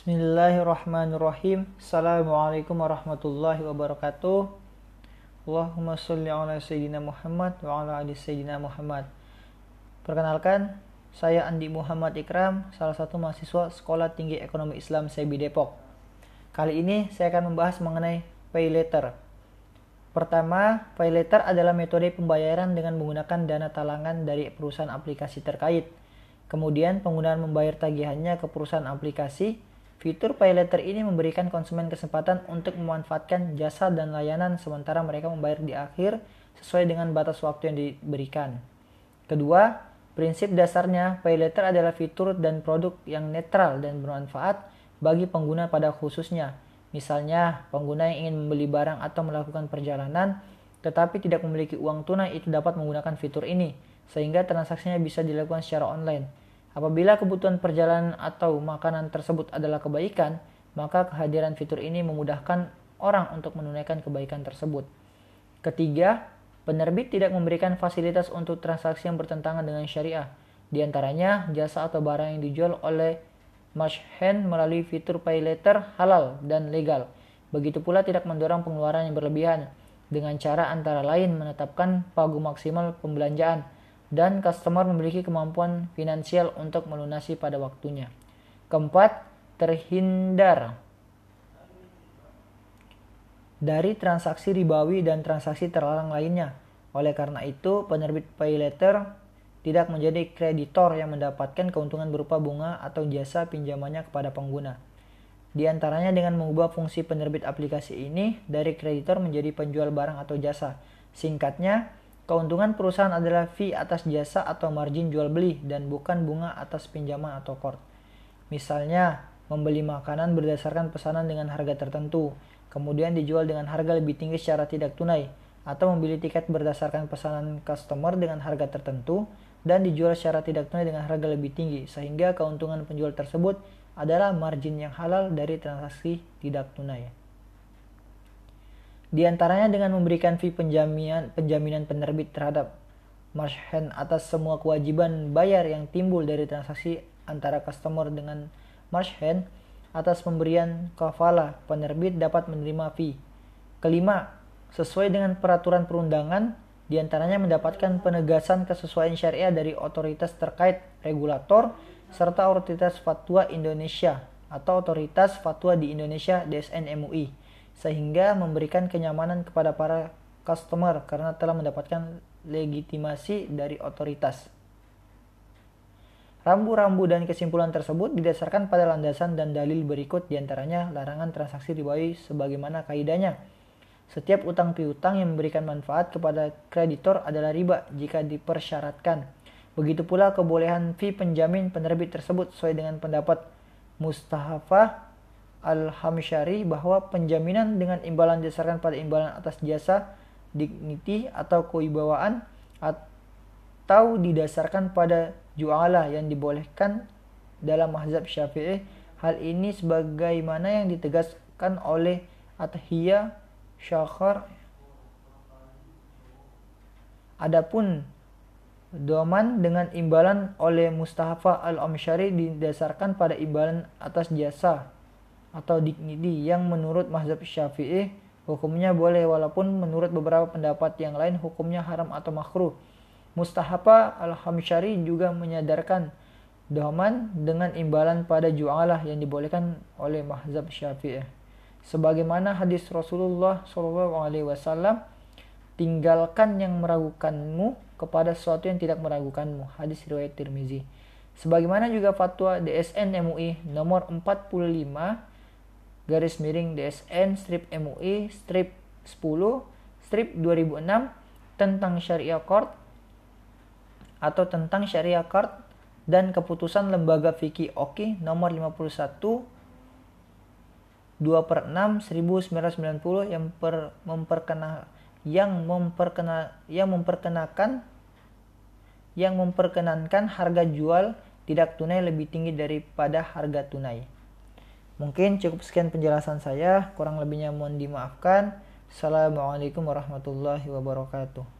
Bismillahirrahmanirrahim. Assalamualaikum warahmatullahi wabarakatuh. Allahumma sholli ala sayyidina Muhammad wa ala ali sayyidina Muhammad. Perkenalkan, saya Andi Muhammad Ikram, salah satu mahasiswa Sekolah Tinggi Ekonomi Islam SEBI Depok. Kali ini saya akan membahas mengenai pay letter. Pertama, pay letter adalah metode pembayaran dengan menggunakan dana talangan dari perusahaan aplikasi terkait. Kemudian penggunaan membayar tagihannya ke perusahaan aplikasi Fitur pay letter ini memberikan konsumen kesempatan untuk memanfaatkan jasa dan layanan sementara mereka membayar di akhir sesuai dengan batas waktu yang diberikan. Kedua, prinsip dasarnya pay letter adalah fitur dan produk yang netral dan bermanfaat bagi pengguna pada khususnya. Misalnya, pengguna yang ingin membeli barang atau melakukan perjalanan tetapi tidak memiliki uang tunai itu dapat menggunakan fitur ini sehingga transaksinya bisa dilakukan secara online. Apabila kebutuhan perjalanan atau makanan tersebut adalah kebaikan, maka kehadiran fitur ini memudahkan orang untuk menunaikan kebaikan tersebut. Ketiga, penerbit tidak memberikan fasilitas untuk transaksi yang bertentangan dengan syariah. Di antaranya, jasa atau barang yang dijual oleh Mashhen melalui fitur pay letter halal dan legal. Begitu pula tidak mendorong pengeluaran yang berlebihan dengan cara antara lain menetapkan pagu maksimal pembelanjaan dan customer memiliki kemampuan finansial untuk melunasi pada waktunya. Keempat, terhindar dari transaksi ribawi dan transaksi terlarang lainnya. Oleh karena itu, penerbit pay letter tidak menjadi kreditor yang mendapatkan keuntungan berupa bunga atau jasa pinjamannya kepada pengguna. Di antaranya dengan mengubah fungsi penerbit aplikasi ini dari kreditor menjadi penjual barang atau jasa. Singkatnya, Keuntungan perusahaan adalah fee atas jasa atau margin jual beli dan bukan bunga atas pinjaman atau kort. Misalnya, membeli makanan berdasarkan pesanan dengan harga tertentu, kemudian dijual dengan harga lebih tinggi secara tidak tunai, atau membeli tiket berdasarkan pesanan customer dengan harga tertentu dan dijual secara tidak tunai dengan harga lebih tinggi, sehingga keuntungan penjual tersebut adalah margin yang halal dari transaksi tidak tunai. Di antaranya dengan memberikan fee penjaminan, penjaminan penerbit terhadap Marshand atas semua kewajiban bayar yang timbul dari transaksi antara customer dengan Marshand atas pemberian kafala penerbit dapat menerima fee. Kelima, sesuai dengan peraturan perundangan, di antaranya mendapatkan penegasan kesesuaian syariah dari otoritas terkait regulator serta otoritas fatwa Indonesia atau otoritas fatwa di Indonesia DSN MUI sehingga memberikan kenyamanan kepada para customer karena telah mendapatkan legitimasi dari otoritas. Rambu-rambu dan kesimpulan tersebut didasarkan pada landasan dan dalil berikut di antaranya larangan transaksi ribawi sebagaimana kaidahnya. Setiap utang piutang yang memberikan manfaat kepada kreditor adalah riba jika dipersyaratkan. Begitu pula kebolehan fee penjamin penerbit tersebut sesuai dengan pendapat Mustahafah Al-Hamsyari bahwa penjaminan dengan imbalan didasarkan pada imbalan atas jasa, dignity atau kewibawaan atau didasarkan pada jualah yang dibolehkan dalam mazhab Syafi'i. Hal ini sebagaimana yang ditegaskan oleh Athiyah Syakhar. Adapun doman dengan imbalan oleh Mustafa Al-Amsyari didasarkan pada imbalan atas jasa atau dignity yang menurut mazhab syafi'i hukumnya boleh walaupun menurut beberapa pendapat yang lain hukumnya haram atau makruh. Mustahapa al-Hamsyari juga menyadarkan doman dengan imbalan pada jualah yang dibolehkan oleh mazhab syafi'i. Sebagaimana hadis Rasulullah SAW, tinggalkan yang meragukanmu kepada sesuatu yang tidak meragukanmu. Hadis riwayat Tirmizi. Sebagaimana juga fatwa DSN MUI nomor 45 garis miring DSN strip MUI strip 10 strip 2006 tentang syariah court atau tentang syariah court dan keputusan lembaga fikih OKI nomor 51 2 per 6 1990 yang per, memperkena yang memperkena yang memperkenakan yang memperkenankan harga jual tidak tunai lebih tinggi daripada harga tunai. Mungkin cukup sekian penjelasan saya, kurang lebihnya mohon dimaafkan. Assalamualaikum warahmatullahi wabarakatuh.